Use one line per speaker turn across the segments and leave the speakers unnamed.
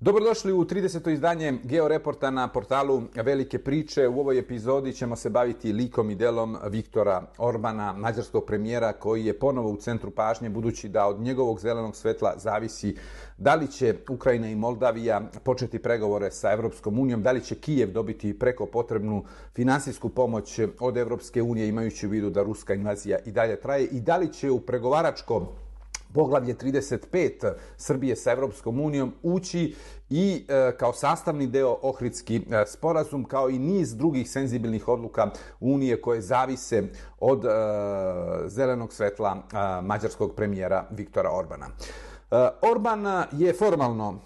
Dobrodošli u 30. izdanje Georeporta na portalu Velike priče. U ovoj epizodi ćemo se baviti likom i delom Viktora Orbana, mađarskog premijera koji je ponovo u centru pažnje budući da od njegovog zelenog svetla zavisi da li će Ukrajina i Moldavija početi pregovore sa Evropskom unijom, da li će Kijev dobiti preko potrebnu finansijsku pomoć od Evropske unije imajući u vidu da ruska invazija i dalje traje i da li će u pregovaračkom poglavlje 35 Srbije sa Evropskom unijom ući i e, kao sastavni deo Ohridski e, sporazum, kao i niz drugih senzibilnih odluka Unije koje zavise od e, zelenog svetla e, mađarskog premijera Viktora Orbana. E, Orban je formalno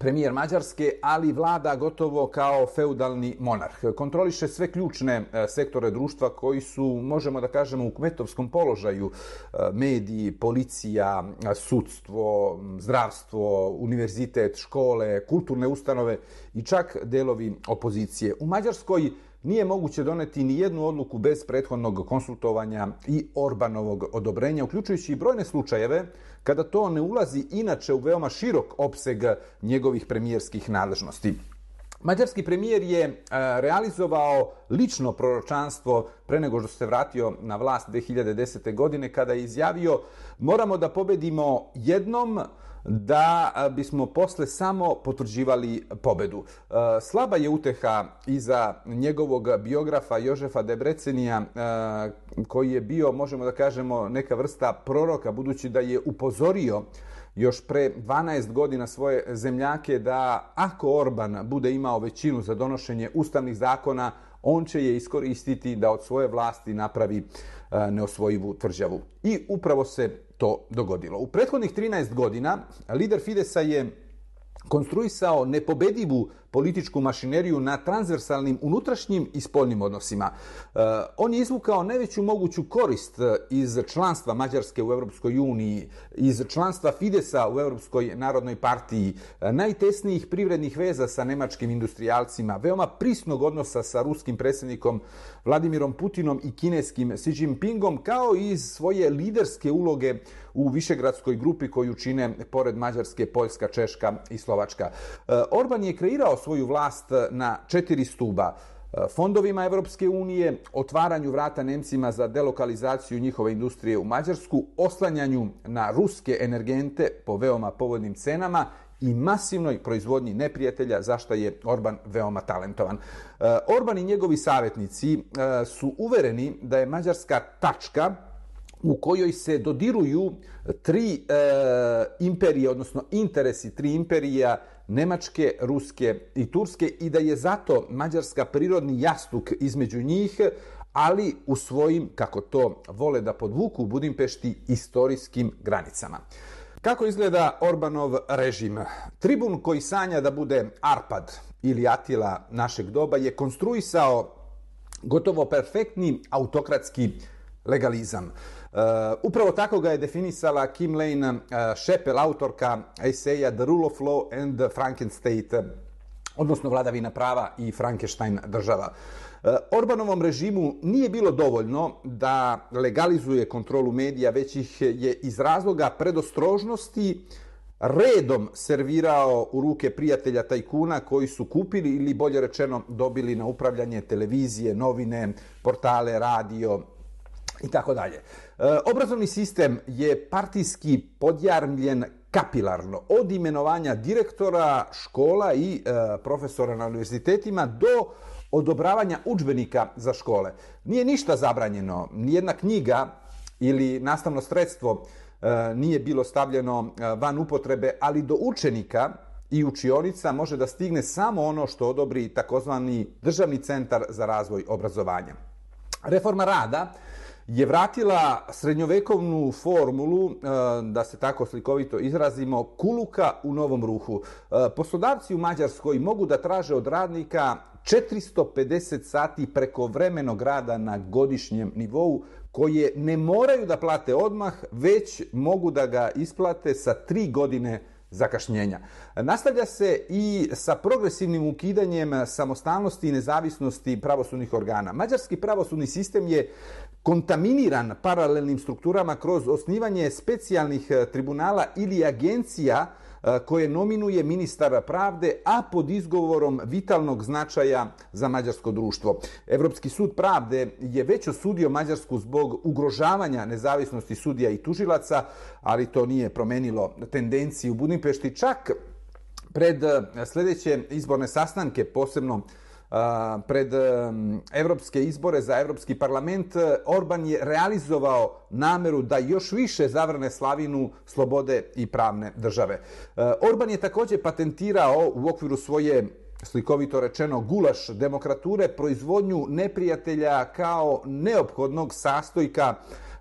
premijer Mađarske, ali vlada gotovo kao feudalni monarh. Kontroliše sve ključne e, sektore društva koji su, možemo da kažemo, u kmetovskom položaju. E, mediji, policija, e, sudstvo, zdravstvo, univerzitet, škole, kulturne ustanove i čak delovi opozicije. U Mađarskoj nije moguće doneti ni jednu odluku bez prethodnog konsultovanja i Orbanovog odobrenja, uključujući i brojne slučajeve kada to ne ulazi inače u veoma širok opseg njegovih premijerskih nadležnosti. Mađarski premijer je e, realizovao lično proročanstvo pre nego što se vratio na vlast 2010. godine kada je izjavio moramo da pobedimo jednom da bismo posle samo potvrđivali pobedu. Slaba je uteha iza njegovog biografa Jožefa Debrecenija, koji je bio, možemo da kažemo, neka vrsta proroka, budući da je upozorio još pre 12 godina svoje zemljake da ako Orban bude imao većinu za donošenje ustavnih zakona, on će je iskoristiti da od svoje vlasti napravi neosvojivu tvrđavu. I upravo se to dogodilo. U prethodnih 13 godina lider Fidesa je konstruisao nepobedivu političku mašineriju na transversalnim unutrašnjim i spoljnim odnosima. E, on je izvukao najveću moguću korist e, iz članstva Mađarske u Europskoj uniji, iz članstva Fidesa u Europskoj narodnoj partiji, e, najtesnijih privrednih veza sa nemačkim industrijalcima, veoma prisnog odnosa sa ruskim predsjednikom Vladimirom Putinom i kineskim Xi Jinpingom, kao i iz svoje liderske uloge u Višegradskoj grupi koju čine pored Mađarske, Poljska, Češka i Slovačka. Orban je kreirao svoju vlast e, na četiri stuba e, fondovima Evropske unije, otvaranju vrata Nemcima za delokalizaciju njihove industrije u Mađarsku, oslanjanju na ruske energente po veoma povodnim cenama i masivnoj proizvodnji neprijatelja, zašto je Orban veoma talentovan. E, Orban i njegovi savjetnici su uvereni da je Mađarska tačka u kojoj se dodiruju tri e, imperije, odnosno interesi tri imperija, Nemačke, Ruske i Turske i da je zato Mađarska prirodni jastuk između njih, ali u svojim, kako to vole da podvuku u Budimpešti, istorijskim granicama. Kako izgleda Orbanov režim? Tribun koji sanja da bude Arpad ili Atila našeg doba je konstruisao gotovo perfektni autokratski legalizam. Uh, upravo tako ga je definisala Kim Lane eh, Šepel, autorka eseja The Rule of Law and the Frankenstate, odnosno vladavina prava i Frankenstein država. Eh, Orbanovom režimu nije bilo dovoljno da legalizuje kontrolu medija, već ih je iz razloga predostrožnosti redom servirao u ruke prijatelja tajkuna koji su kupili ili bolje rečeno dobili na upravljanje televizije, novine, portale, radio i tako dalje. E, obrazovni sistem je partijski podjarmljen kapilarno od imenovanja direktora škola i e, profesora na univerzitetima do odobravanja učbenika za škole. Nije ništa zabranjeno, nijedna knjiga ili nastavno sredstvo e, nije bilo stavljeno e, van upotrebe, ali do učenika i učionica može da stigne samo ono što odobri takozvani državni centar za razvoj obrazovanja. Reforma rada je vratila srednjovekovnu formulu, eh, da se tako slikovito izrazimo, kuluka u novom ruhu. Eh, poslodavci u Mađarskoj mogu da traže od radnika 450 sati preko vremenog rada na godišnjem nivou, koje ne moraju da plate odmah, već mogu da ga isplate sa tri godine zakašnjenja. Nastavlja se i sa progresivnim ukidanjem samostalnosti i nezavisnosti pravosudnih organa. Mađarski pravosudni sistem je kontaminiran paralelnim strukturama kroz osnivanje specijalnih e, tribunala ili agencija e, koje nominuje ministar pravde, a pod izgovorom vitalnog značaja za mađarsko društvo. Evropski sud pravde je već osudio Mađarsku zbog ugrožavanja nezavisnosti sudija i tužilaca, ali to nije promenilo tendenciju u Budimpešti. Čak pred e, sljedeće izborne sastanke, posebno pred evropske izbore za Evropski parlament, e, Orban je realizovao nameru da još više zavrne slavinu slobode i pravne države. E, Orban je također patentirao u okviru svoje slikovito rečeno gulaš demokrature proizvodnju neprijatelja kao neophodnog sastojka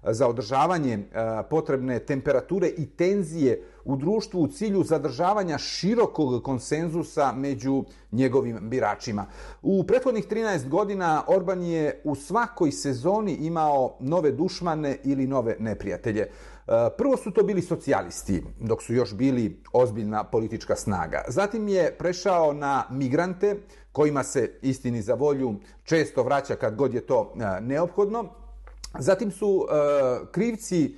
za održavanje e, potrebne temperature i tenzije u društvu u cilju zadržavanja širokog konsenzusa među njegovim biračima. U prethodnih 13 godina Orban je u svakoj sezoni imao nove dušmane ili nove neprijatelje. E, prvo su to bili socijalisti, dok su još bili ozbiljna politička snaga. Zatim je prešao na migrante, kojima se istini za volju često vraća kad god je to e, neophodno. Zatim su e, krivci,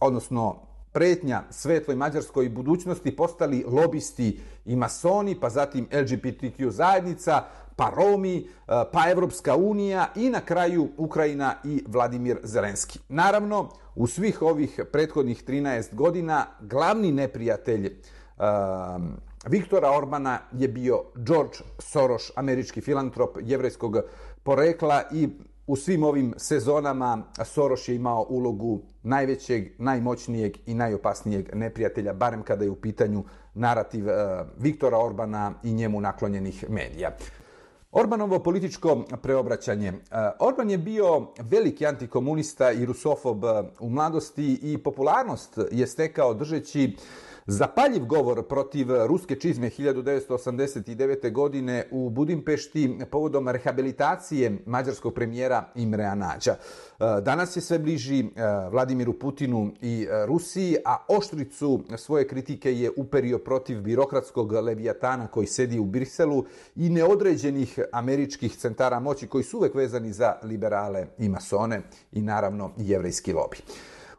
odnosno pretnja svetloj mađarskoj budućnosti postali lobisti i masoni, pa zatim LGBTQ zajednica, pa Romi, e, pa Evropska unija i na kraju Ukrajina i Vladimir Zelenski. Naravno, u svih ovih prethodnih 13 godina glavni neprijatelj um, Viktora Orbana je bio George Soros, američki filantrop jevrejskog porekla i u svim ovim sezonama Soros je imao ulogu najvećeg, najmoćnijeg i najopasnijeg neprijatelja, barem kada je u pitanju narativ eh, Viktora Orbana i njemu naklonjenih medija. Orbanovo političko preobraćanje. Eh, Orban je bio veliki antikomunista i rusofob eh, u mladosti i popularnost je stekao držeći uh, Zapaljiv govor protiv ruske čizme 1989. godine u Budimpešti povodom rehabilitacije mađarskog premijera Imrea Nađa. E, danas je sve bliži e, Vladimiru Putinu i e, Rusiji, a oštricu svoje kritike je uperio protiv birokratskog levijatana koji sedi u Briselu i neodređenih američkih centara moći koji su uvek vezani za liberale i masone i naravno jevrejski lobi.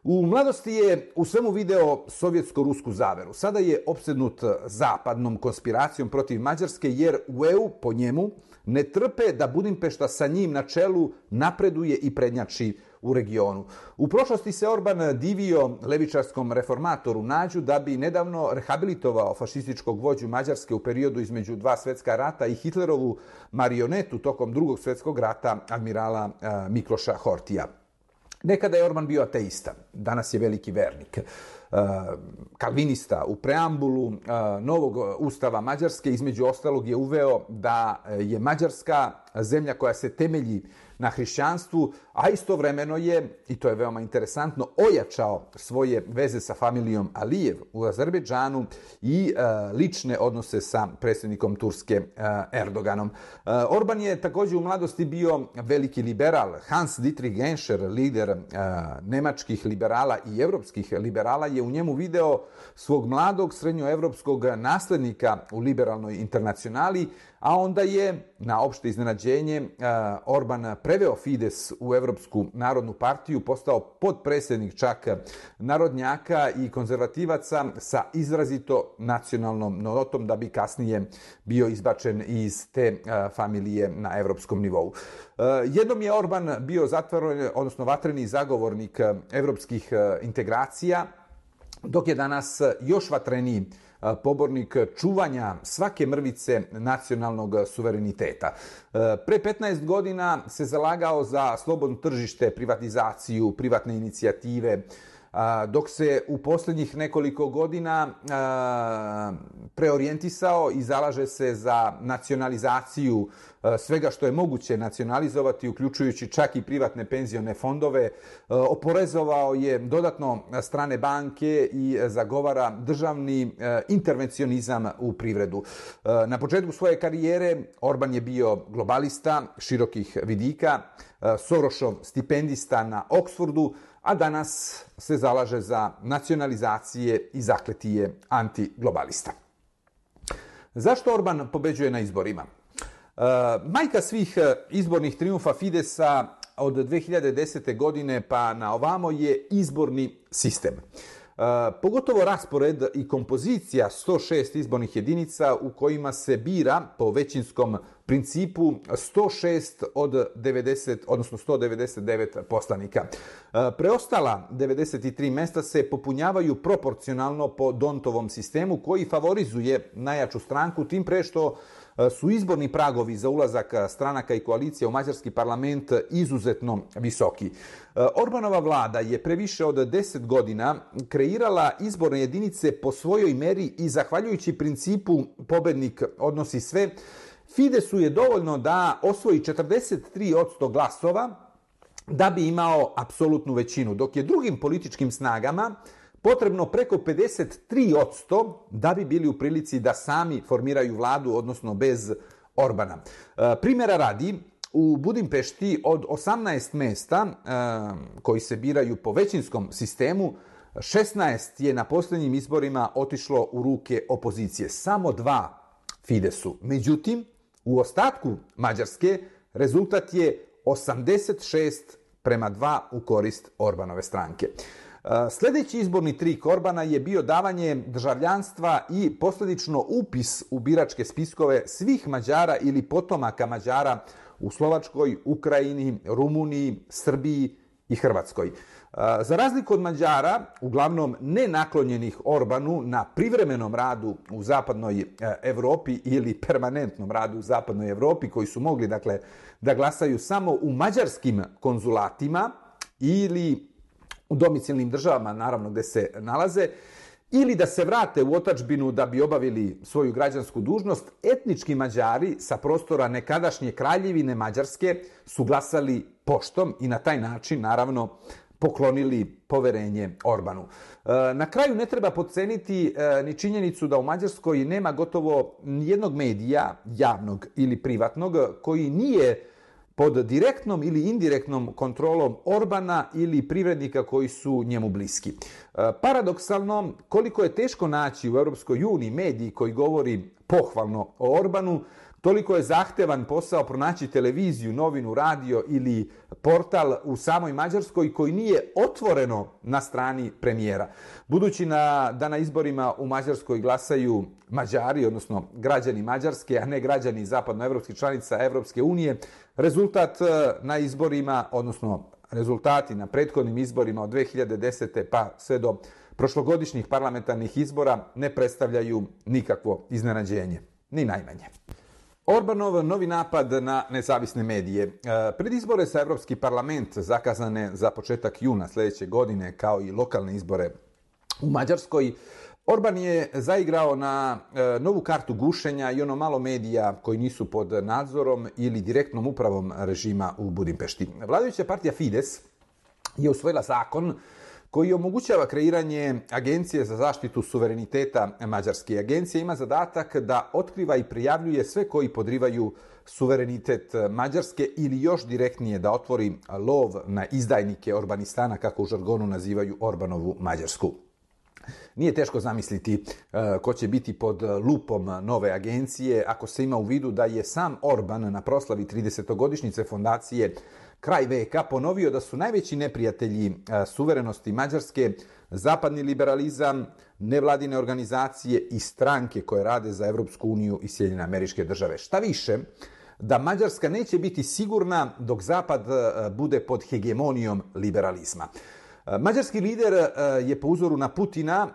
U mladosti je u svemu video sovjetsko-rusku zaveru. Sada je opsednut zapadnom konspiracijom protiv Mađarske jer u EU po njemu ne trpe da Budimpešta sa njim na čelu napreduje i prednjači u regionu. U prošlosti se Orban divio levičarskom reformatoru Nađu da bi nedavno rehabilitovao fašističkog vođu Mađarske u periodu između dva svetska rata i Hitlerovu marionetu tokom drugog svetskog rata admirala eh, Mikloša Hortija. Nekada je Orban bio ateista, danas je veliki vernik. Uh, kalvinista u preambulu uh, novog ustava Mađarske između ostalog je uveo da je Mađarska zemlja koja se temelji na hrišćanstvu, a istovremeno je, i to je veoma interesantno, ojačao svoje veze sa familijom Alijev u Azerbejdžanu i e, lične odnose sa predsjednikom Turske e, Erdoganom. E, Orban je također u mladosti bio veliki liberal. Hans Dietrich Genscher, lider e, nemačkih liberala i evropskih liberala, je u njemu video svog mladog srednjoevropskog naslednika u liberalnoj internacionali, a onda je na opšte iznenađenje eh, Orban preveo Fides u Evropsku narodnu partiju, postao podpredsjednik čak narodnjaka i konzervativaca sa izrazito nacionalnom notom da bi kasnije bio izbačen iz te eh, familije na evropskom nivou. Eh, jednom je Orban bio zatvoren, odnosno vatreni zagovornik evropskih integracija, dok je danas još vatreniji pobornik čuvanja svake mrvice nacionalnog suvereniteta. Pre 15 godina se zalagao za slobodno tržište, privatizaciju, privatne inicijative, dok se u posljednjih nekoliko godina preorijentisao i zalaže se za nacionalizaciju E, svega što je moguće nacionalizovati, uključujući čak i privatne penzione fondove, e, oporezovao je dodatno strane banke i zagovara državni e, intervencionizam u privredu. Na početku svoje karijere Orban je bio globalista širokih vidika, Sorošov stipendista na Oksfordu, a danas se zalaže za nacionalizacije i zakletije antiglobalista. Zašto Orban pobeđuje na izborima? E, majka svih e, izbornih triumfa Fidesa od 2010. godine pa na ovamo je izborni sistem. E, pogotovo raspored i kompozicija 106 izbornih jedinica u kojima se bira po većinskom principu 106 od 90, odnosno 199 poslanika. Preostala 93 mesta se popunjavaju proporcionalno po Dontovom sistemu koji favorizuje najjaču stranku, tim pre što E, su izborni pragovi za ulazak e, stranaka i koalicija u mađarski parlament e, izuzetno visoki. Orbanova vlada je previše od 10 godina kreirala izborne jedinice po svojoj meri i zahvaljujući principu pobednik odnosi sve, Fidesu je dovoljno da osvoji 43% glasova da bi imao apsolutnu većinu, dok je drugim političkim snagama potrebno preko 53% da bi bili u prilici da sami formiraju vladu, odnosno bez Orbana. E, primjera radi, u Budimpešti od 18 mesta e, koji se biraju po većinskom sistemu, 16 je na posljednjim izborima otišlo u ruke opozicije. Samo dva Fidesu. Međutim, u ostatku Mađarske rezultat je 86 prema 2 u korist Orbanove stranke. Sljedeći izborni trik Orbana je bio davanje državljanstva i posljedično upis u biračke spiskove svih Mađara ili potomaka Mađara u Slovačkoj, Ukrajini, Rumuniji, Srbiji i Hrvatskoj. Za razliku od Mađara, uglavnom nenaklonjenih Orbanu na privremenom radu u zapadnoj e, Evropi ili permanentnom radu u zapadnoj Evropi, koji su mogli dakle, da glasaju samo u mađarskim konzulatima ili u domicilnim državama, naravno, gde se nalaze, ili da se vrate u otačbinu da bi obavili svoju građansku dužnost, etnički Mađari sa prostora nekadašnje kraljevine Mađarske su glasali poštom i na taj način, naravno, poklonili poverenje Orbanu. E, na kraju ne treba podceniti e, ni činjenicu da u Mađarskoj nema gotovo nijednog medija, javnog ili privatnog, koji nije pod direktnom ili indirektnom kontrolom Orbana ili privrednika koji su njemu bliski. E, paradoksalno, koliko je teško naći u Europskoj uniji mediji koji govori pohvalno o Orbanu, Toliko je zahtevan posao pronaći televiziju, novinu, radio ili portal u samoj Mađarskoj koji nije otvoreno na strani premijera. Budući na, da na izborima u Mađarskoj glasaju Mađari, odnosno građani Mađarske, a ne građani zapadnoevropskih članica Evropske unije, rezultat e, na izborima, odnosno rezultati na prethodnim izborima od 2010. pa sve do prošlogodišnjih parlamentarnih izbora ne predstavljaju nikakvo iznenađenje, ni najmanje. Orbanov novi napad na nezavisne medije. E, pred izbore sa Evropski parlament zakazane za početak juna sljedeće godine, kao i lokalne izbore u Mađarskoj, Orban je zaigrao na e, novu kartu gušenja i ono malo medija koji nisu pod nadzorom ili direktnom upravom režima u Budimpešti. Vladajuća partija Fides je usvojila zakon koji omogućava kreiranje Agencije za zaštitu suvereniteta Mađarske. Agencija ima zadatak da otkriva i prijavljuje sve koji podrivaju suverenitet Mađarske ili još direktnije da otvori lov na izdajnike Orbanistana, kako u žargonu nazivaju Orbanovu Mađarsku. Nije teško zamisliti e, ko će biti pod lupom nove agencije ako se ima u vidu da je sam Orban na proslavi 30-godišnjice fondacije kraj veka ponovio da su najveći neprijatelji e, suverenosti Mađarske zapadni liberalizam, nevladine organizacije i stranke koje rade za Evropsku uniju i Sjedinjene američke države. Šta više, da Mađarska neće biti sigurna dok Zapad e, bude pod hegemonijom liberalizma. E, mađarski lider je po uzoru na Putina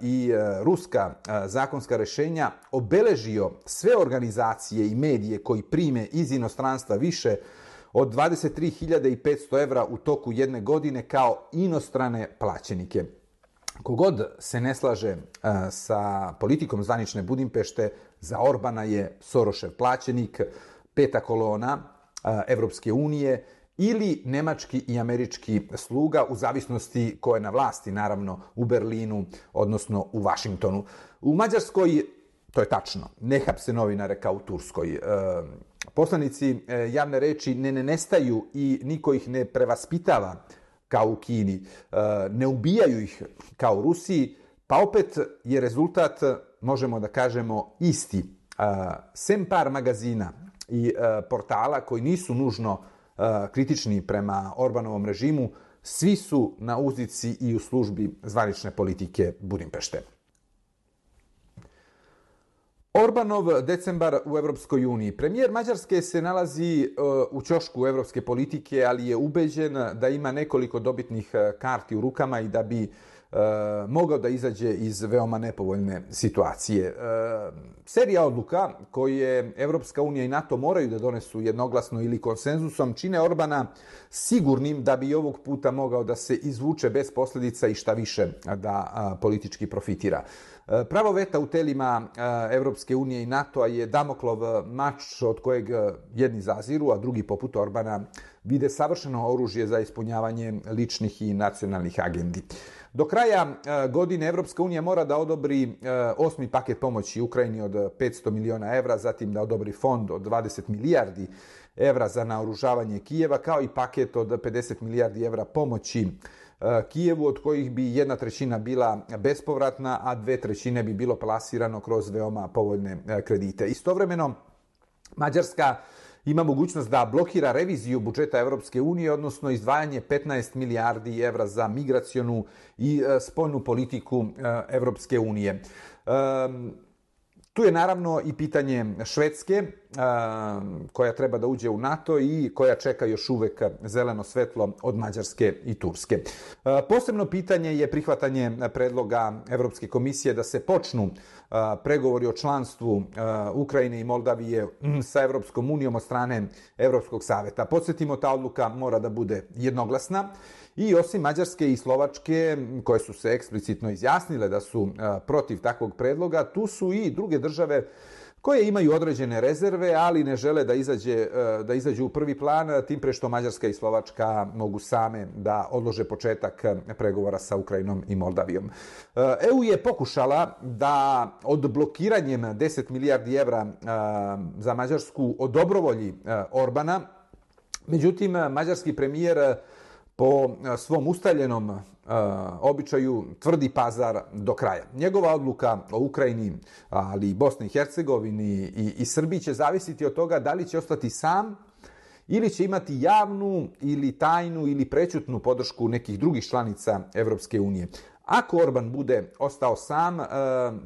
i ruska zakonska rešenja obeležio sve organizacije i medije koji prime iz inostranstva više od 23.500 evra u toku jedne godine kao inostrane plaćenike. Kogod se ne slaže e, sa politikom zvanične Budimpešte, za Orbana je Sorošev plaćenik, peta kolona e, Evropske unije ili nemački i američki sluga u zavisnosti ko je na vlasti, naravno u Berlinu, odnosno u Vašingtonu. U Mađarskoj, to je tačno, ne hapse novinare kao u Turskoj. E, poslanici e, javne reči ne, ne nestaju i niko ih ne prevaspitava kao u Kini, e, ne ubijaju ih kao u Rusiji, pa opet je rezultat, možemo da kažemo, isti. E, sem par magazina i portala koji nisu nužno kritični prema Orbanovom režimu, svi su na uzici i u službi zvanične politike Budimpešte. Orbanov decembar u Evropskoj uniji. Premijer Mađarske se nalazi uh, u ćošku evropske politike, ali je ubeđen da ima nekoliko dobitnih uh, karti u rukama i da bi uh, mogao da izađe iz veoma nepovoljne situacije. Serija odluka koje Evropska unija i NATO moraju da donesu jednoglasno ili konsenzusom čine Orbana sigurnim da bi ovog puta mogao da se izvuče bez posljedica i šta više da politički profitira. E, pravo veta u telima e, Evropske unije i NATO-a je Damoklov e, mač od kojeg jedni zaziru, a drugi poput Orbana vide savršeno oružje za ispunjavanje ličnih i nacionalnih agendi. Do kraja godine Evropska unija mora da odobri osmi paket pomoći Ukrajini od 500 miliona evra, zatim da odobri fond od 20 milijardi evra za naoružavanje Kijeva, kao i paket od 50 milijardi evra pomoći E, Eh, Kijevu, od kojih bi jedna trećina bila bespovratna, a dve trećine bi bilo plasirano kroz veoma povoljne eh, kredite. Istovremeno, Mađarska ima mogućnost da blokira reviziju budžeta Evropske unije, odnosno izdvajanje 15 milijardi evra za migracionu i eh, spoljnu politiku Evropske unije. Tu je naravno i pitanje Švedske, koja treba da uđe u NATO i koja čeka još uvek zeleno svetlo od Mađarske i Turske. Posebno pitanje je prihvatanje predloga Evropske komisije da se počnu pregovori o članstvu Ukrajine i Moldavije sa Evropskom unijom od strane Evropskog saveta. Podsjetimo, ta odluka mora da bude jednoglasna I osim Mađarske i Slovačke, koje su se eksplicitno izjasnile da su protiv takvog predloga, tu su i druge države koje imaju određene rezerve, ali ne žele da, izađe, da izađu u prvi plan, tim pre što Mađarska i Slovačka mogu same da odlože početak pregovora sa Ukrajinom i Moldavijom. EU je pokušala da od blokiranjem 10 milijardi evra za Mađarsku od Orbana, međutim, mađarski premijer po svom ustaljenom običaju tvrdi pazar do kraja. Njegova odluka o Ukrajini, ali i Bosni i Hercegovini i, i Srbiji će zavisiti od toga da li će ostati sam ili će imati javnu ili tajnu ili prećutnu podršku nekih drugih članica Evropske unije. Ako Orban bude ostao sam, eh,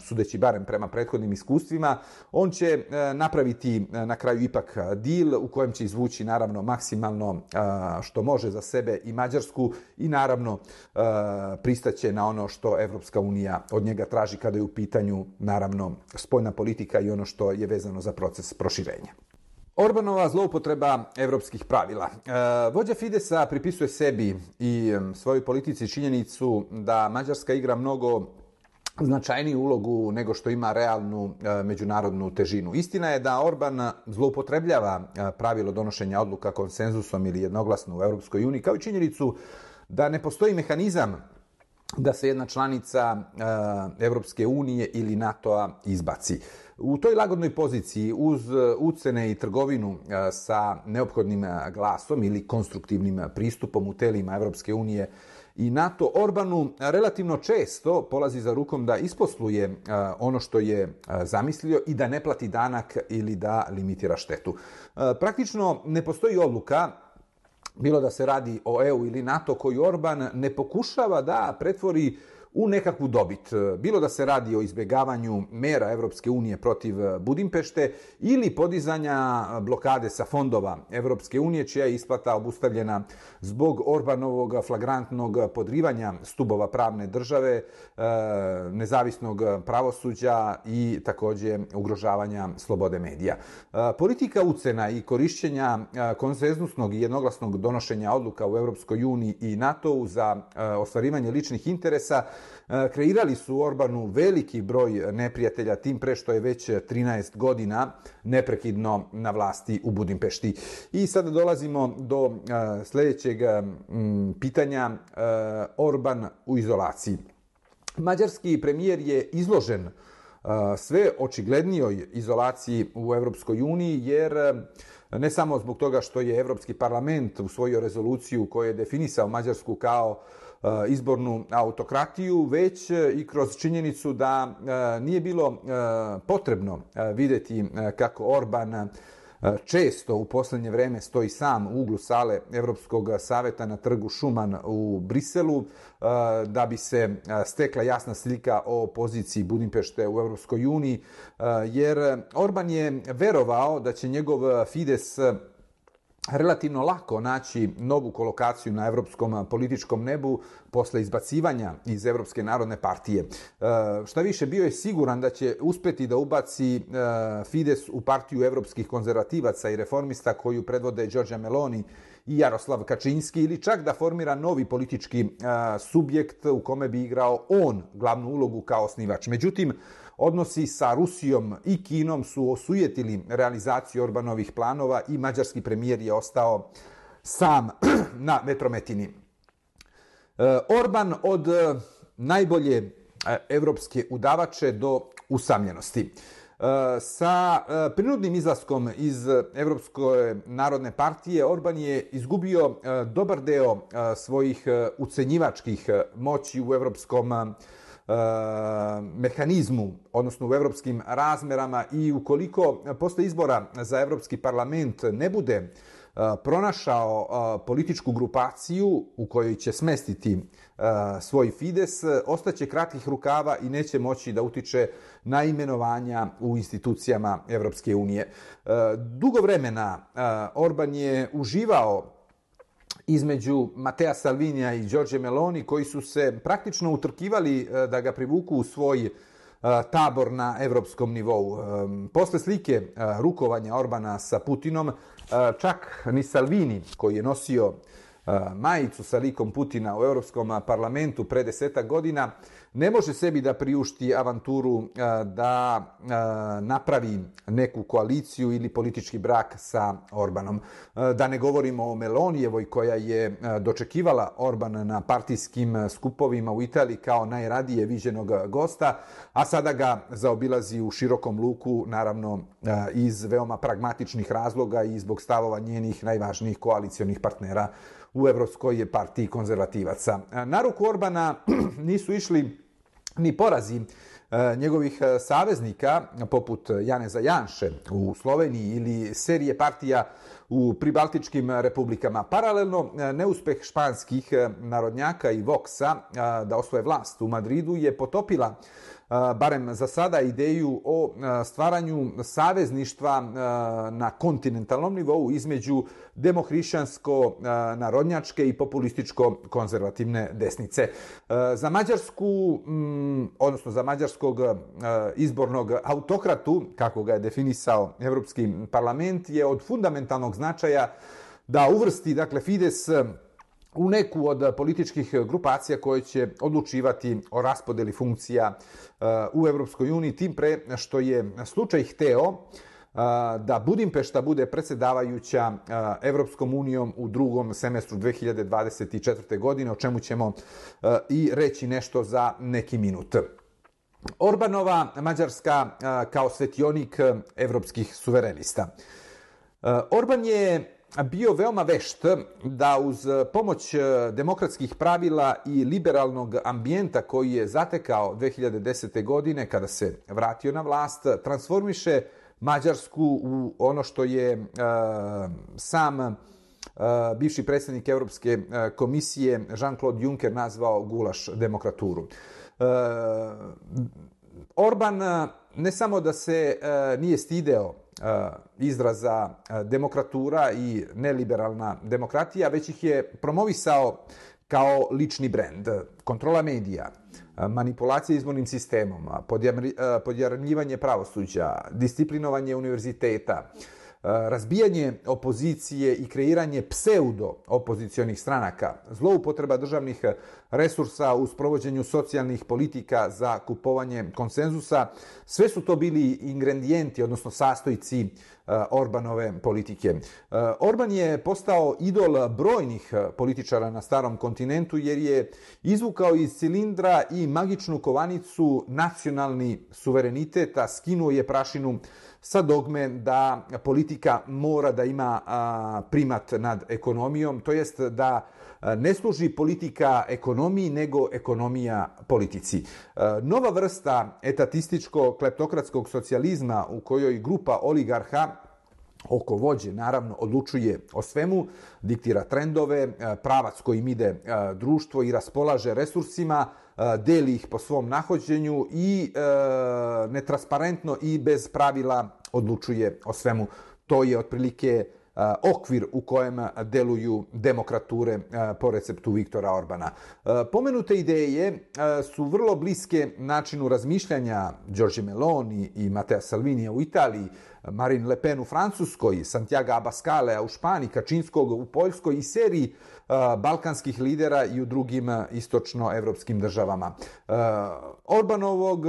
sudeći barem prema prethodnim iskustvima, on će eh, napraviti eh, na kraju ipak dil u kojem će izvući naravno maksimalno što može za sebe i Mađarsku i naravno pristaće na ono što Evropska unija od njega traži kada je u pitanju naravno spoljna politika i ono što je vezano za proces proširenja. Orbanova zloupotreba evropskih pravila. E, vođa Fidesa pripisuje sebi i svojoj politici činjenicu da Mađarska igra mnogo značajniju ulogu nego što ima realnu e, međunarodnu težinu. Istina je da Orban zloupotrebljava e, pravilo donošenja odluka konsenzusom ili jednoglasno u Europskoj uniji, kao i činjenicu da ne postoji mehanizam da se jedna članica eh, Evropske unije ili NATO-a izbaci. U toj lagodnoj poziciji uz eh, ucene i trgovinu e, sa neophodnim glasom ili konstruktivnim pristupom u telima Evropske unije i NATO Orbanu relativno često polazi za rukom da isposluje ono što je zamislio i da ne plati danak ili da limitira štetu. Praktično ne postoji odluka bilo da se radi o EU ili NATO koji Orban ne pokušava da pretvori u nekakvu dobit. E, bilo da se radi o izbjegavanju mera Evropske unije protiv e, Budimpešte ili podizanja e, blokade sa fondova Evropske unije, čija je isplata obustavljena zbog Orbanovog flagrantnog podrivanja stubova pravne države, nezavisnog pravosuđa i takođe ugrožavanja slobode medija. Politika ucena i korišćenja konsenzusnog i jednoglasnog donošenja odluka u Evropskoj uniji i NATO-u za ostvarivanje ličnih interesa E, kreirali su Orbanu veliki broj neprijatelja, tim pre što je već 13 godina neprekidno na vlasti u Budimpešti. I sada dolazimo do e, sljedećeg pitanja e, Orban u izolaciji. Mađarski premijer je izložen sve očiglednijoj izolaciji u Evropskoj uniji, jer ne samo zbog toga što je Evropski parlament u rezoluciju koja je definisao Mađarsku kao uh, E, izbornu autokratiju, već e, i kroz činjenicu da e, nije bilo potrebno videti kako Orban često u posljednje vreme stoji sam u uglu sale Evropskog saveta na trgu Šuman u Briselu da bi se stekla jasna slika o poziciji Budimpešte u Evropskoj uniji jer Orban je verovao da će njegov Fides relativno lako naći novu kolokaciju na evropskom političkom nebu posle izbacivanja iz Evropske narodne partije. E, šta više, bio je siguran da će uspeti da ubaci e, Fides u partiju evropskih konzervativaca i reformista koju predvode Đorđa Meloni i Jaroslav Kačinski ili čak da formira novi politički e, subjekt u kome bi igrao on glavnu ulogu kao osnivač. Međutim, Odnosi sa Rusijom i Kinom su osujetili realizaciju Orbanovih planova i mađarski premijer je ostao sam na vetrometini. Eh, Orban od eh, najbolje eh, evropske udavače do usamljenosti. Sa prinudnim izlaskom iz Evropske narodne partije Orban je izgubio dobar deo svojih ucenjivačkih moći u evropskom mehanizmu, odnosno u evropskim razmerama i ukoliko posle izbora za Evropski parlament ne bude uh, pronašao političku grupaciju u kojoj će smestiti svoj Fides, ostaće kratkih rukava i neće moći da utiče na imenovanja u institucijama Evropske unije. Dugo vremena Orban je uživao između Matea Salvinija i Đorđe Meloni, koji su se praktično utrkivali da ga privuku u svoj E, tabor na evropskom nivou. E, posle slike e, rukovanja Orbana sa Putinom, čak ni Salvini, koji je nosio majicu sa likom Putina u Europskom parlamentu pre deseta godina, ne može sebi da priušti avanturu da napravi neku koaliciju ili politički brak sa Orbanom. Da ne govorimo o Melonijevoj koja je dočekivala Orban na partijskim skupovima u Italiji kao najradije viđenog gosta, a sada ga zaobilazi u širokom luku, naravno iz veoma pragmatičnih razloga i zbog stavova njenih najvažnijih koalicijonih partnera u Evropskoj partiji konzervativaca. E, na ruku Orbana nisu išli ni porazi e, njegovih e, saveznika, poput Janeza Janše u Sloveniji ili serije partija u pribaltičkim republikama. Paralelno, neuspeh španskih narodnjaka i Voxa da osvoje vlast u Madridu je potopila barem za sada ideju o stvaranju savezništva na kontinentalnom nivou između demohrišćansko-narodnjačke i populističko-konzervativne desnice. Za Mađarsku, odnosno za mađarskog izbornog autokratu, kako ga je definisao Evropski parlament, je od fundamentalnog značaja da uvrsti, dakle, Fides u neku od političkih grupacija koje će odlučivati o raspodeli funkcija uh, u Evropskoj uniji, tim pre što je slučaj hteo uh, da Budimpešta bude predsjedavajuća uh, Evropskom unijom u drugom semestru 2024. godine, o čemu ćemo i reći nešto za neki minut. Orbanova Mađarska kao svetionik evropskih suverenista. Orban je bio veoma vešt da uz e, pomoć e, demokratskih pravila i liberalnog ambijenta koji je zatekao 2010. godine kada se vratio na vlast, transformiše Mađarsku u ono što je e, sam e, bivši predsjednik Evropske e, komisije Jean-Claude Juncker nazvao gulaš demokraturu. E, Orban ne samo da se e, nije stideo Eh, izraza eh, demokratura i neliberalna demokratija, već ih je promovisao kao lični brend. Kontrola medija, eh, manipulacija izbornim sistemom, podjarmljivanje pravosuđa, disciplinovanje univerziteta, razbijanje opozicije i kreiranje pseudo opozicionih stranaka, zloupotreba državnih resursa u sprovođenju socijalnih politika za kupovanje konsenzusa, sve su to bili ingredijenti, odnosno sastojci e, Orbanove politike. E, Orban je postao idol brojnih e, političara na starom kontinentu jer je izvukao iz cilindra i magičnu kovanicu nacionalni suverenitet, a skinuo je prašinu sa dogme da politika mora da ima primat nad ekonomijom, to jest da ne služi politika ekonomiji, nego ekonomija politici. Nova vrsta etatističko-kleptokratskog socijalizma u kojoj grupa oligarha oko vođe, naravno, odlučuje o svemu, diktira trendove, pravac kojim ide društvo i raspolaže resursima, deli ih po svom nahođenju i netransparentno i bez pravila odlučuje o svemu. To je otprilike okvir u kojem deluju demokrature po receptu Viktora Orbana. Pomenute ideje su vrlo bliske načinu razmišljanja Giorgi Meloni i Matea Salvinija u Italiji, Marine Le Pen u Francuskoj, Santiago Abascale u Španiji, Kačinskog u Poljskoj i seriji balkanskih lidera i u drugim istočnoevropskim državama. Orbanovog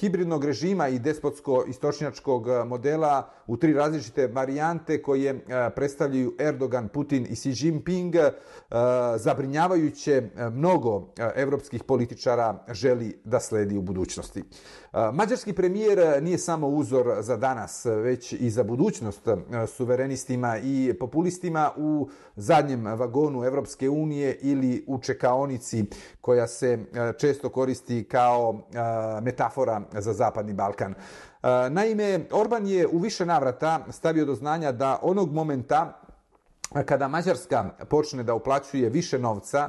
hibridnog režima i despotsko-istočnjačkog modela u tri različite varijante koje predstavljaju Erdogan, Putin i Xi Jinping zabrinjavajuće mnogo evropskih političara želi da sledi u budućnosti. Mađarski premijer nije samo uzor za danas, već i za budućnost suverenistima i populistima u zadnjem vagonu Evropske unije ili u čekaonici koja se e, često koristi kao e, metafora za Zapadni Balkan. E, naime, Orban je u više navrata stavio do znanja da onog momenta kada Mađarska počne da uplaćuje više novca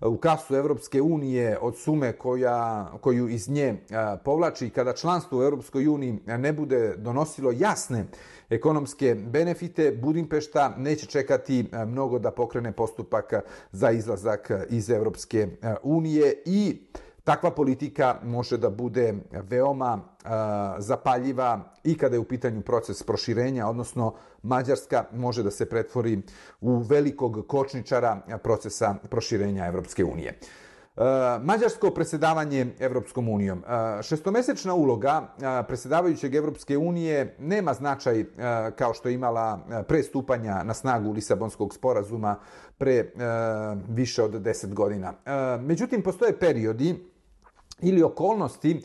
u kasu Evropske unije od sume koja, koju iz nje povlači kada članstvo u Evropskoj uniji ne bude donosilo jasne ekonomske benefite, Budimpešta neće čekati e, mnogo da pokrene postupak e, za izlazak e, iz Evropske unije i Takva politika može da bude veoma zapaljiva i kada je u pitanju proces proširenja, odnosno Mađarska može da se pretvori u velikog kočničara procesa proširenja Evropske unije. E, mađarsko predsjedavanje Evropskom unijom. E, šestomesečna uloga e, predsjedavajućeg Evropske unije nema značaj kao što je imala prestupanja na snagu Lisabonskog sporazuma pre više od deset godina. Međutim, postoje periodi ili okolnosti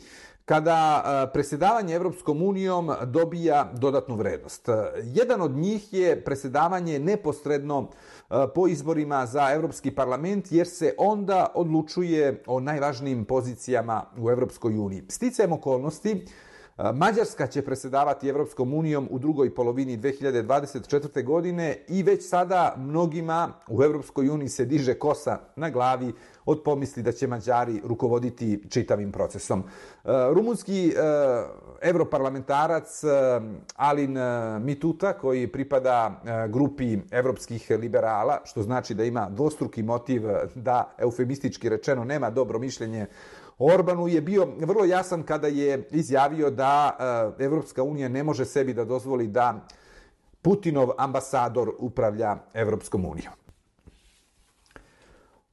kada e, predsjedavanje presjedavanje Evropskom unijom dobija dodatnu vrednost. E, jedan od njih je presjedavanje neposredno e, po izborima za Evropski parlament, jer se onda odlučuje o najvažnijim pozicijama u Evropskoj uniji. Sticajem okolnosti, Mađarska će presedavati Evropskom unijom u drugoj polovini 2024. godine i već sada mnogima u Evropskoj uniji se diže kosa na glavi od pomisli da će Mađari rukovoditi čitavim procesom. Rumunski europarlamentarac Alin Mituta, koji pripada grupi evropskih liberala, što znači da ima dvostruki motiv da, eufemistički rečeno, nema dobro mišljenje Orbanu je bio vrlo jasan kada je izjavio da eh, Evropska unija ne može sebi da dozvoli da Putinov ambasador upravlja Evropskom unijom.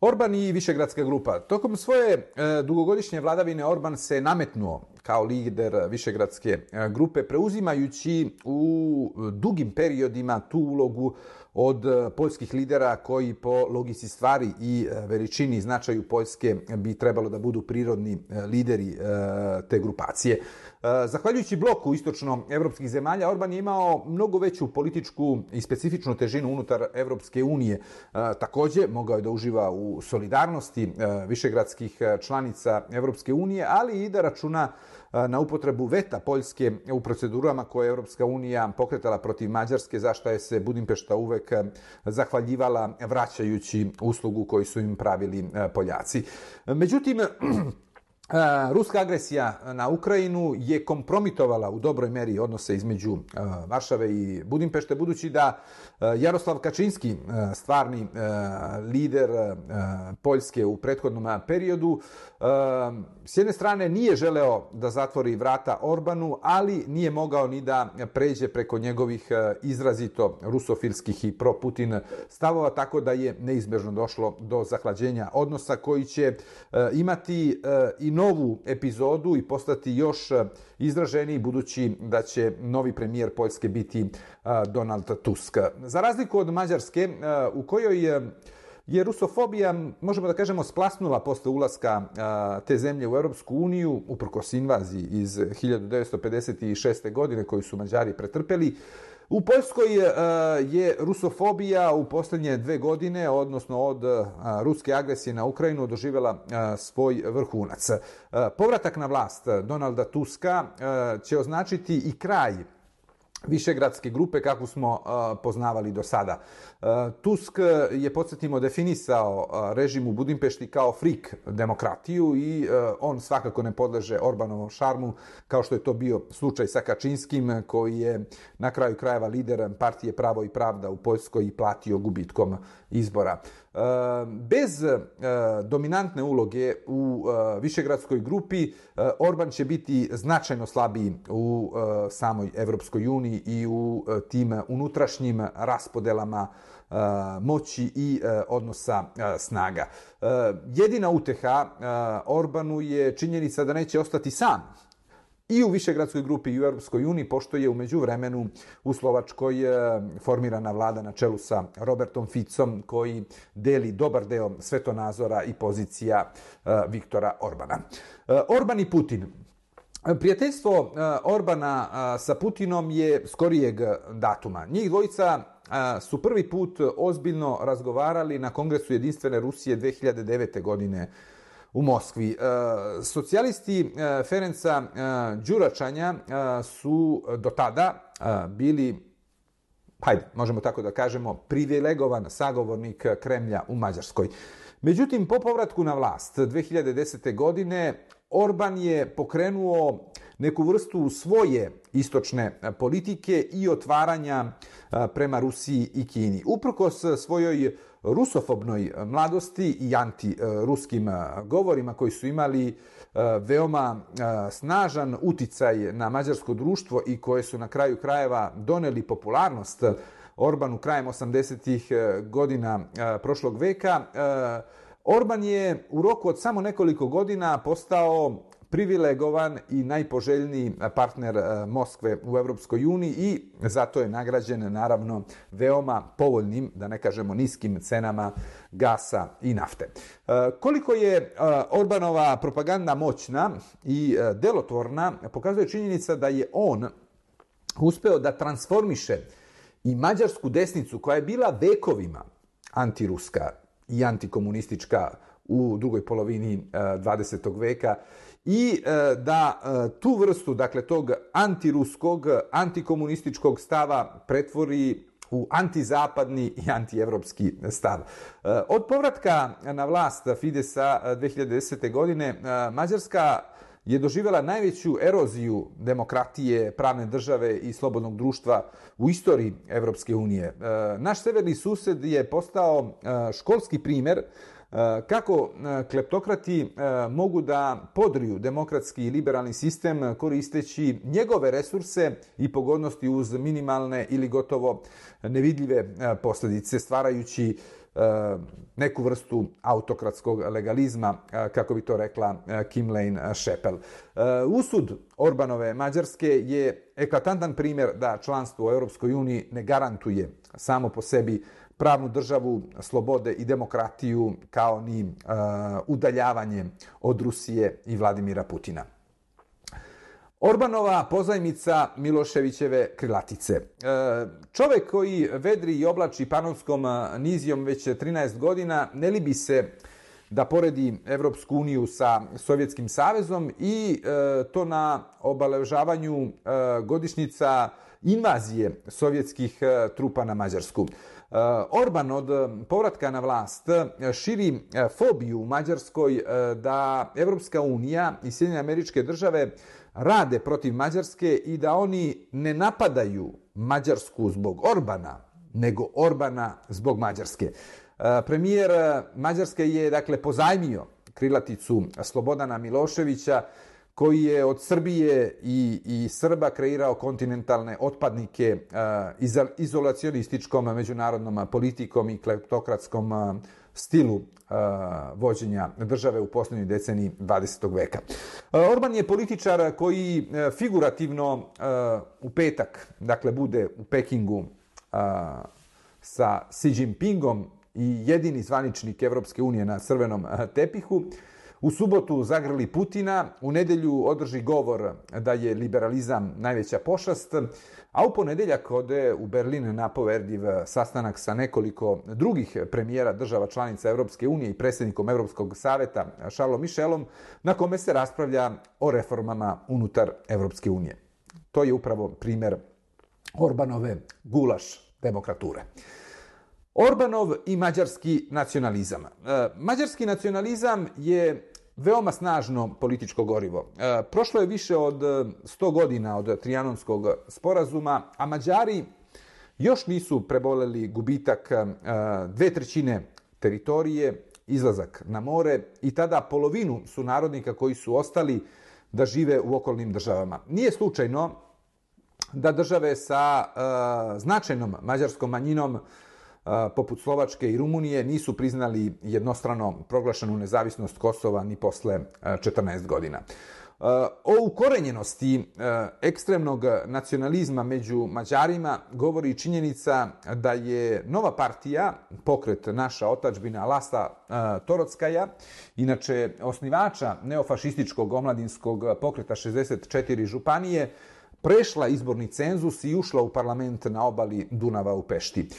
Orban i Višegradska grupa. Tokom svoje eh, dugogodišnje vladavine Orban se nametnuo kao lider Višegradske eh, grupe, preuzimajući u dugim periodima tu ulogu od e, poljskih lidera koji po logici stvari i e, veličini značaju Poljske bi trebalo da budu prirodni e, lideri te grupacije. E, zahvaljujući bloku istočno-evropskih zemalja, Orban je imao mnogo veću političku i specifičnu težinu unutar Evropske unije. E, takođe, mogao je da uživa u solidarnosti e, višegradskih članica Evropske unije, ali i da računa na upotrebu veta Poljske u procedurama koje je Evropska unija pokretala protiv Mađarske, zašto je se Budimpešta uvek zahvaljivala vraćajući uslugu koju su im pravili Poljaci. Međutim, Ruska agresija na Ukrajinu je kompromitovala u dobroj meri odnose između Varšave i Budimpešte, budući da Jaroslav Kačinski, stvarni lider Poljske u prethodnom periodu, s jedne strane nije želeo da zatvori vrata Orbanu, ali nije mogao ni da pređe preko njegovih izrazito rusofilskih i pro-Putin stavova, tako da je neizbežno došlo do zahlađenja odnosa koji će imati i novu epizodu i postati još e, izraženiji budući da će novi premijer Poljske biti e, Donald Tusk. Za razliku od Mađarske e, u kojoj je rusofobija, možemo da kažemo, splasnula posle ulaska te zemlje u Europsku uniju, uprkos invaziji iz 1956. godine koju su Mađari pretrpeli, U Poljskoj e, je rusofobija u posljednje dve godine, odnosno od e, ruske agresije na Ukrajinu, doživjela e, svoj vrhunac. Povratak na vlast Donalda Tuska će označiti i kraj višegradske grupe kakvu smo uh, poznavali do sada. Uh, Tusk je, podsjetimo, definisao uh, režim u Budimpešti kao frik demokratiju i on svakako ne podleže Orbanovom šarmu, kao što je to bio slučaj sa Kačinskim, koji je na kraju krajeva lider partije Pravo i Pravda u Poljskoj i platio gubitkom izbora. Ehm, bez e, dominantne uloge u e, višegradskoj grupi, e, Orban će biti značajno slabiji u samoj Evropskoj uniji i u tim unutrašnjim raspodelama moći i odnosa snaga. Jedina uteha Orbanu je činjenica da neće ostati sam i u Višegradskoj grupi i u Europskoj uniji, pošto je umeđu vremenu u Slovačkoj eh, formirana vlada na čelu sa Robertom Ficom, koji deli dobar deo svetonazora i pozicija eh, Viktora Orbana. Eh, Orban i Putin Prijateljstvo Orbana sa Putinom je skorijeg datuma. Njih dvojica su prvi put ozbiljno razgovarali na Kongresu Jedinstvene Rusije 2009. godine u Moskvi. E, socijalisti e, Ferenca e, Đuračanja su do tada bili hajde, možemo tako da kažemo, privilegovan sagovornik Kremlja u Mađarskoj. Međutim, po povratku na vlast 2010. godine, Orban je pokrenuo neku vrstu svoje istočne politike i otvaranja prema Rusiji i Kini. Uprkos svojoj rusofobnoj e, mladosti i antiruskim e, govorima koji su imali e, veoma snažan uticaj na mađarsko društvo i koje su na kraju krajeva doneli popularnost Orbanu krajem 80-ih godina prošlog veka, Orban je u roku od samo nekoliko godina postao privilegovan i najpoželjniji partner e, Moskve u Evropskoj uniji i zato je nagrađen naravno veoma povoljnim, da ne kažemo niskim cenama gasa i nafte. E, koliko je e, Orbanova propaganda moćna i delotvorna, pokazuje činjenica da je on uspeo da transformiše i mađarsku desnicu koja je bila vekovima antiruska i antikomunistička u drugoj polovini 20. veka i e, da e, tu vrstu, dakle tog antiruskog, antikomunističkog stava pretvori u antizapadni i antievropski stav. E, od povratka na vlast Fidesa e, 2010. godine e, Mađarska je doživjela najveću eroziju demokratije, pravne države i slobodnog društva u istoriji Evropske unije. E, naš severni sused je postao školski primer E, kako e, kleptokrati e, mogu da podriju demokratski i liberalni sistem koristeći njegove resurse i pogodnosti uz minimalne ili gotovo nevidljive posljedice, stvarajući neku vrstu autokratskog legalizma, kako bi to rekla Kim Lane Šepel. Usud Orbanove Mađarske je eklatantan primjer da članstvo u Europskoj uniji ne garantuje samo po sebi pravnu državu, slobode i demokratiju kao ni uh, udaljavanje od Rusije i Vladimira Putina. Orbanova pozajmica Miloševićeve krilatice. E, čovek koji vedri i oblači panonskom e, nizijom već 13 godina ne li bi se da poredi Evropsku uniju sa Sovjetskim savezom i to na obaležavanju godišnjica invazije sovjetskih trupa na Mađarsku. Eh, Orban od eh, povratka na vlast eh, širi fobiju u Mađarskoj da Evropska unija i Sjedinjene američke države rade protiv Mađarske i da oni ne napadaju Mađarsku zbog Orbana, nego Orbana zbog Mađarske. Premijer Mađarske je dakle pozajmio krilaticu Slobodana Miloševića koji je od Srbije i, i Srba kreirao kontinentalne otpadnike uh, izolacionističkom međunarodnom politikom i kleptokratskom uh, stilu uh, vođenja države u posljednjoj deceniji 20. veka. Uh, Orban je političar koji uh, figurativno uh, u petak, dakle, bude u Pekingu uh, sa Xi Jinpingom i jedini zvaničnik Evropske unije na crvenom tepihu, U subotu zagrli Putina, u nedelju održi govor da je liberalizam najveća pošast, a u ponedeljak ode u Berlin na poverdiv sastanak sa nekoliko drugih premijera država članica Europske unije i predsjednikom Europskog saveta Charlesom Michelom, na kome se raspravlja o reformama unutar Europske unije. To je upravo primjer Orbanove gulaš demokrature. Orbanov i mađarski nacionalizam. E, mađarski nacionalizam je veoma snažno političko gorivo. E, prošlo je više od e, 100 godina od Trijanonskog sporazuma, a Mađari još nisu preboleli gubitak e, dve trećine teritorije, izlazak na more i tada polovinu su narodnika koji su ostali da žive u okolnim državama. Nije slučajno da države sa e, značajnom mađarskom manjinom poput Slovačke i Rumunije nisu priznali jednostrano proglašenu nezavisnost Kosova ni posle e, 14 godina. E, o ukorenjenosti e, ekstremnog nacionalizma među Mađarima govori činjenica da je nova partija, pokret naša otačbina Lasta Torockaja, inače osnivača neofašističkog omladinskog pokreta 64 županije, prešla izborni cenzus i ušla u parlament na obali Dunava u Pešti. E,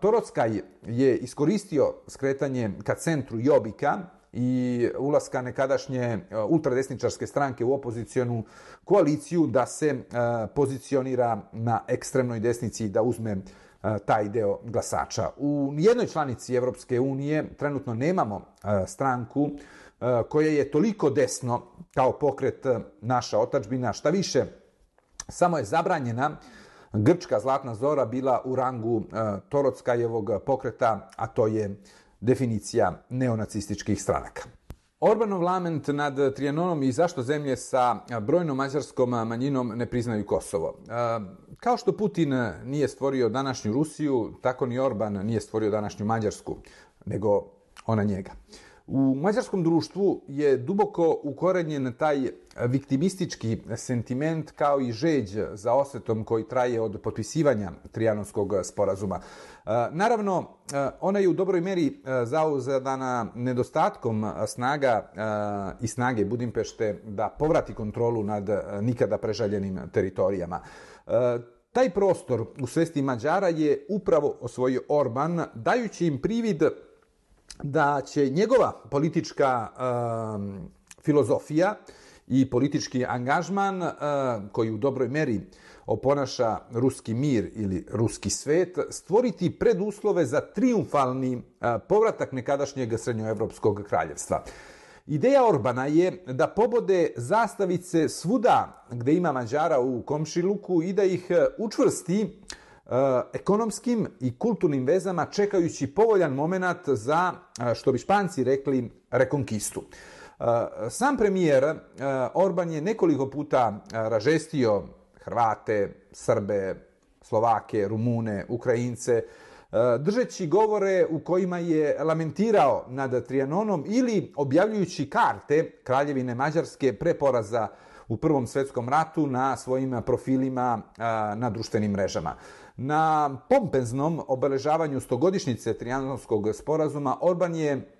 Torockaj je iskoristio skretanje ka centru Jobika i ulaska nekadašnje e, ultradesničarske stranke u opozicijonu koaliciju da se e, pozicionira na ekstremnoj desnici i da uzme e, taj deo glasača. U jednoj članici Evropske unije trenutno nemamo e, stranku koja je toliko desno kao pokret naša otačbina, šta više Samo je zabranjena grčka zlatna zora bila u rangu e, Torockajevog pokreta, a to je definicija neonacističkih stranaka. Orbanov lament nad Trijanonom i zašto zemlje sa brojnom mađarskom manjinom ne priznaju Kosovo. E, kao što Putin nije stvorio današnju Rusiju, tako ni Orban nije stvorio današnju Mađarsku, nego ona njega. U mađarskom društvu je duboko ukorenjen taj viktimistički sentiment kao i žeđ za osvetom koji traje od potpisivanja Trijanonskog sporazuma. E, naravno, e, ona je u dobroj meri e, zauzadana nedostatkom snaga i snage Budimpešte da povrati kontrolu nad nikada prežaljenim teritorijama. Taj prostor u svesti Mađara je upravo osvojio Orban, dajući im privid da će njegova politička uh, filozofija i politički angažman uh, koji u dobroj meri oponaša ruski mir ili ruski svet, stvoriti preduslove za triumfalni uh, povratak nekadašnjeg srednjoevropskog kraljevstva. Ideja Orbana je da pobode zastavice svuda gde ima Mađara u Komšiluku i da ih uh, učvrsti uh, E, ekonomskim i kulturnim vezama čekajući povoljan moment za, e, što bi španci rekli, rekonkistu. E, sam premijer Orban je nekoliko puta ražestio Hrvate, Srbe, Slovake, Rumune, Ukrajince, E, držeći govore u kojima je lamentirao nad Trianonom ili objavljujući karte Kraljevine Mađarske pre poraza u Prvom svetskom ratu na svojim profilima e, na društvenim mrežama. Na pompeznom obeležavanju stogodišnjice Trijanonskog sporazuma Orban je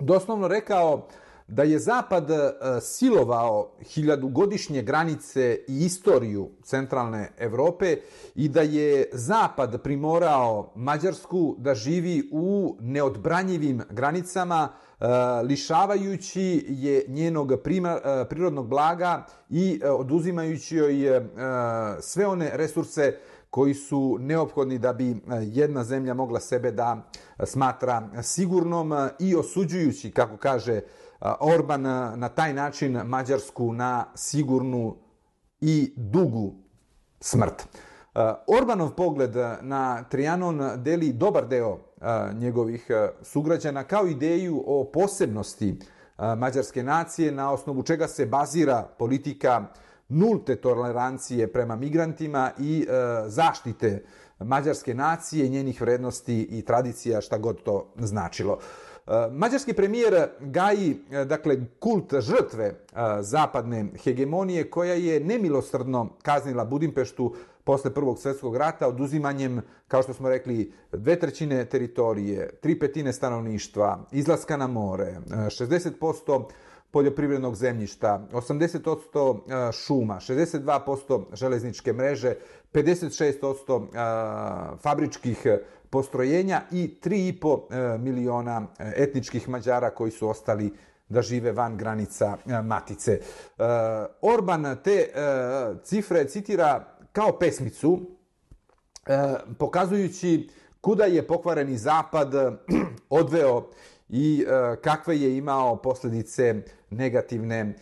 doslovno rekao da je Zapad e, silovao hiljadugodišnje granice i istoriju centralne Evrope i da je Zapad primorao Mađarsku da živi u neodbranjivim granicama, e, lišavajući je njenog prima, e, prirodnog blaga i oduzimajući joj sve one resurse koji su neophodni da bi jedna zemlja mogla sebe da smatra sigurnom i osuđujući, kako kaže Orban, na taj način Mađarsku na sigurnu i dugu smrt. Orbanov pogled na Trianon deli dobar deo njegovih sugrađana kao ideju o posebnosti mađarske nacije na osnovu čega se bazira politika nulte tolerancije prema migrantima i zaštite mađarske nacije, njenih vrednosti i tradicija, šta god to značilo. Eh, mađarski premijer gaji eh, dakle, kult žrtve eh, zapadne hegemonije koja je nemilosrdno kaznila Budimpeštu posle Prvog svjetskog rata oduzimanjem, kao što smo rekli, dve trećine teritorije, tri petine stanovništva, izlaska na more, 60% poljoprivrednog zemljišta, 80% šuma, 62% železničke mreže, 56% fabričkih postrojenja i 3,5 e, miliona e, etničkih Mađara koji su ostali da žive van granica e, Matice. Orban te cifre citira kao pesmicu pokazujući kuda je pokvareni zapad odveo i kakve je imao posljedice negativne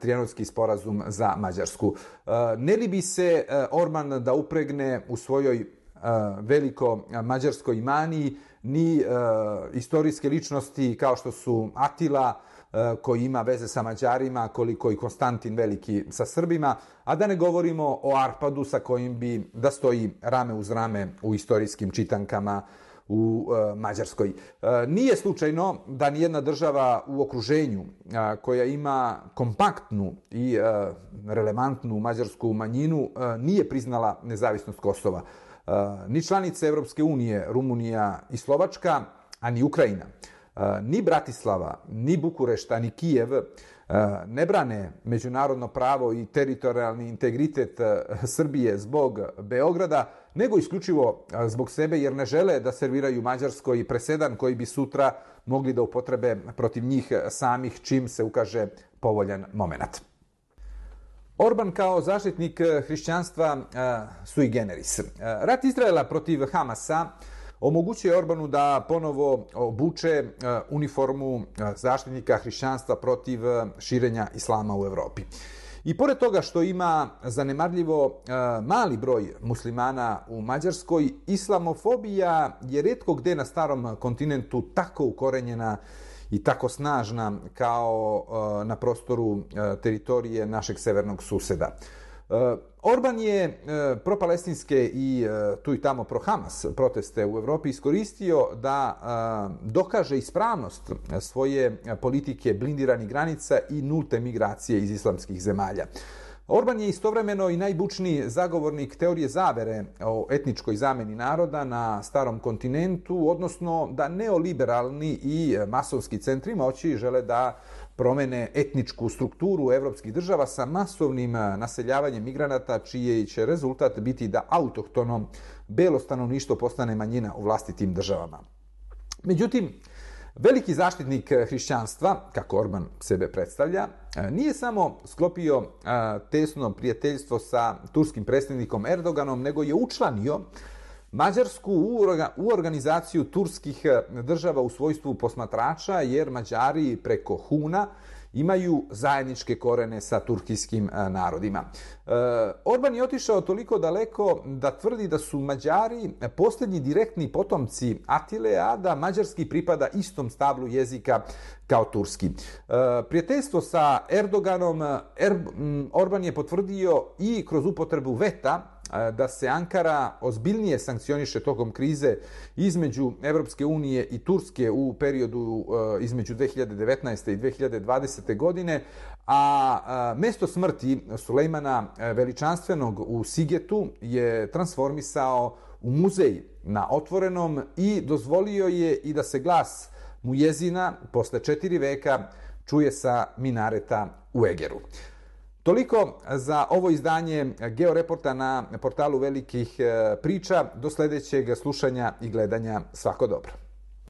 trijanotski sporazum za Mađarsku. Ne li bi se Orban da upregne u svojoj veliko mađarskoj maniji ni istorijske ličnosti kao što su Atila, koji ima veze sa Mađarima, koliko i Konstantin Veliki sa Srbima, a da ne govorimo o Arpadu sa kojim bi da stoji rame uz rame u istorijskim čitankama u e, Mađarskoj. E, nije slučajno da ni jedna država u okruženju koja ima kompaktnu i relevantnu mađarsku manjinu nije priznala nezavisnost Kosova. Ni članice Evropske unije, Rumunija i Slovačka, a ni Ukrajina. Ni Bratislava, ni Bukurešta, ni Kijev ne brane međunarodno pravo i teritorijalni integritet Srbije zbog Beograda, nego isključivo zbog sebe jer ne žele da serviraju Mađarskoj presedan koji bi sutra mogli da upotrebe protiv njih samih čim se ukaže povoljan moment. Orban kao zaštitnik eh, hrišćanstva eh, sui generis. Eh, rat Izraela protiv Hamasa omogućuje Orbanu da ponovo obuče uniformu zaštitnika hrišćanstva protiv širenja islama u Evropi. I pored toga što ima zanemarljivo mali broj muslimana u Mađarskoj, islamofobija je redko gde na starom kontinentu tako ukorenjena i tako snažna kao e, na prostoru e, teritorije našeg severnog suseda. E, Orban je propalestinske i tu i tamo pro-Hamas proteste u Evropi iskoristio da dokaže ispravnost svoje politike blindiranih granica i nulte migracije iz islamskih zemalja. Orban je istovremeno i najbučniji zagovornik teorije zavere o etničkoj zameni naroda na starom kontinentu, odnosno da neoliberalni i masovski centri moći žele da promene etničku strukturu evropskih država sa masovnim naseljavanjem migranata, čije će rezultat biti da autohtono belo stanovništvo postane manjina u vlastitim državama. Međutim, veliki zaštitnik eh, hrišćanstva, kako Orban sebe predstavlja, eh, nije samo sklopio eh, tesno prijateljstvo sa turskim predstavnikom Erdoganom, nego je učlanio Mađarsku u organizaciju turskih država u svojstvu posmatrača, jer Mađari preko Huna imaju zajedničke korene sa turkijskim e, narodima. E, Orban je otišao toliko daleko da tvrdi da su Mađari posljednji direktni potomci Atile, a da mađarski pripada istom stablu jezika kao turski. E, prijateljstvo sa Erdoganom Orban je potvrdio i kroz upotrebu veta da se Ankara ozbiljnije sankcioniše tokom krize između Evropske unije i Turske u periodu e, između 2019. i 2020. godine, a mesto smrti Sulejmana e, veličanstvenog u Sigetu je transformisao u muzej na otvorenom i dozvolio je i da se glas mujezina posle četiri veka čuje sa minareta u Egeru. Toliko za ovo izdanje Georeporta na portalu velikih eh, priča. Do sljedećeg slušanja i gledanja svako dobro.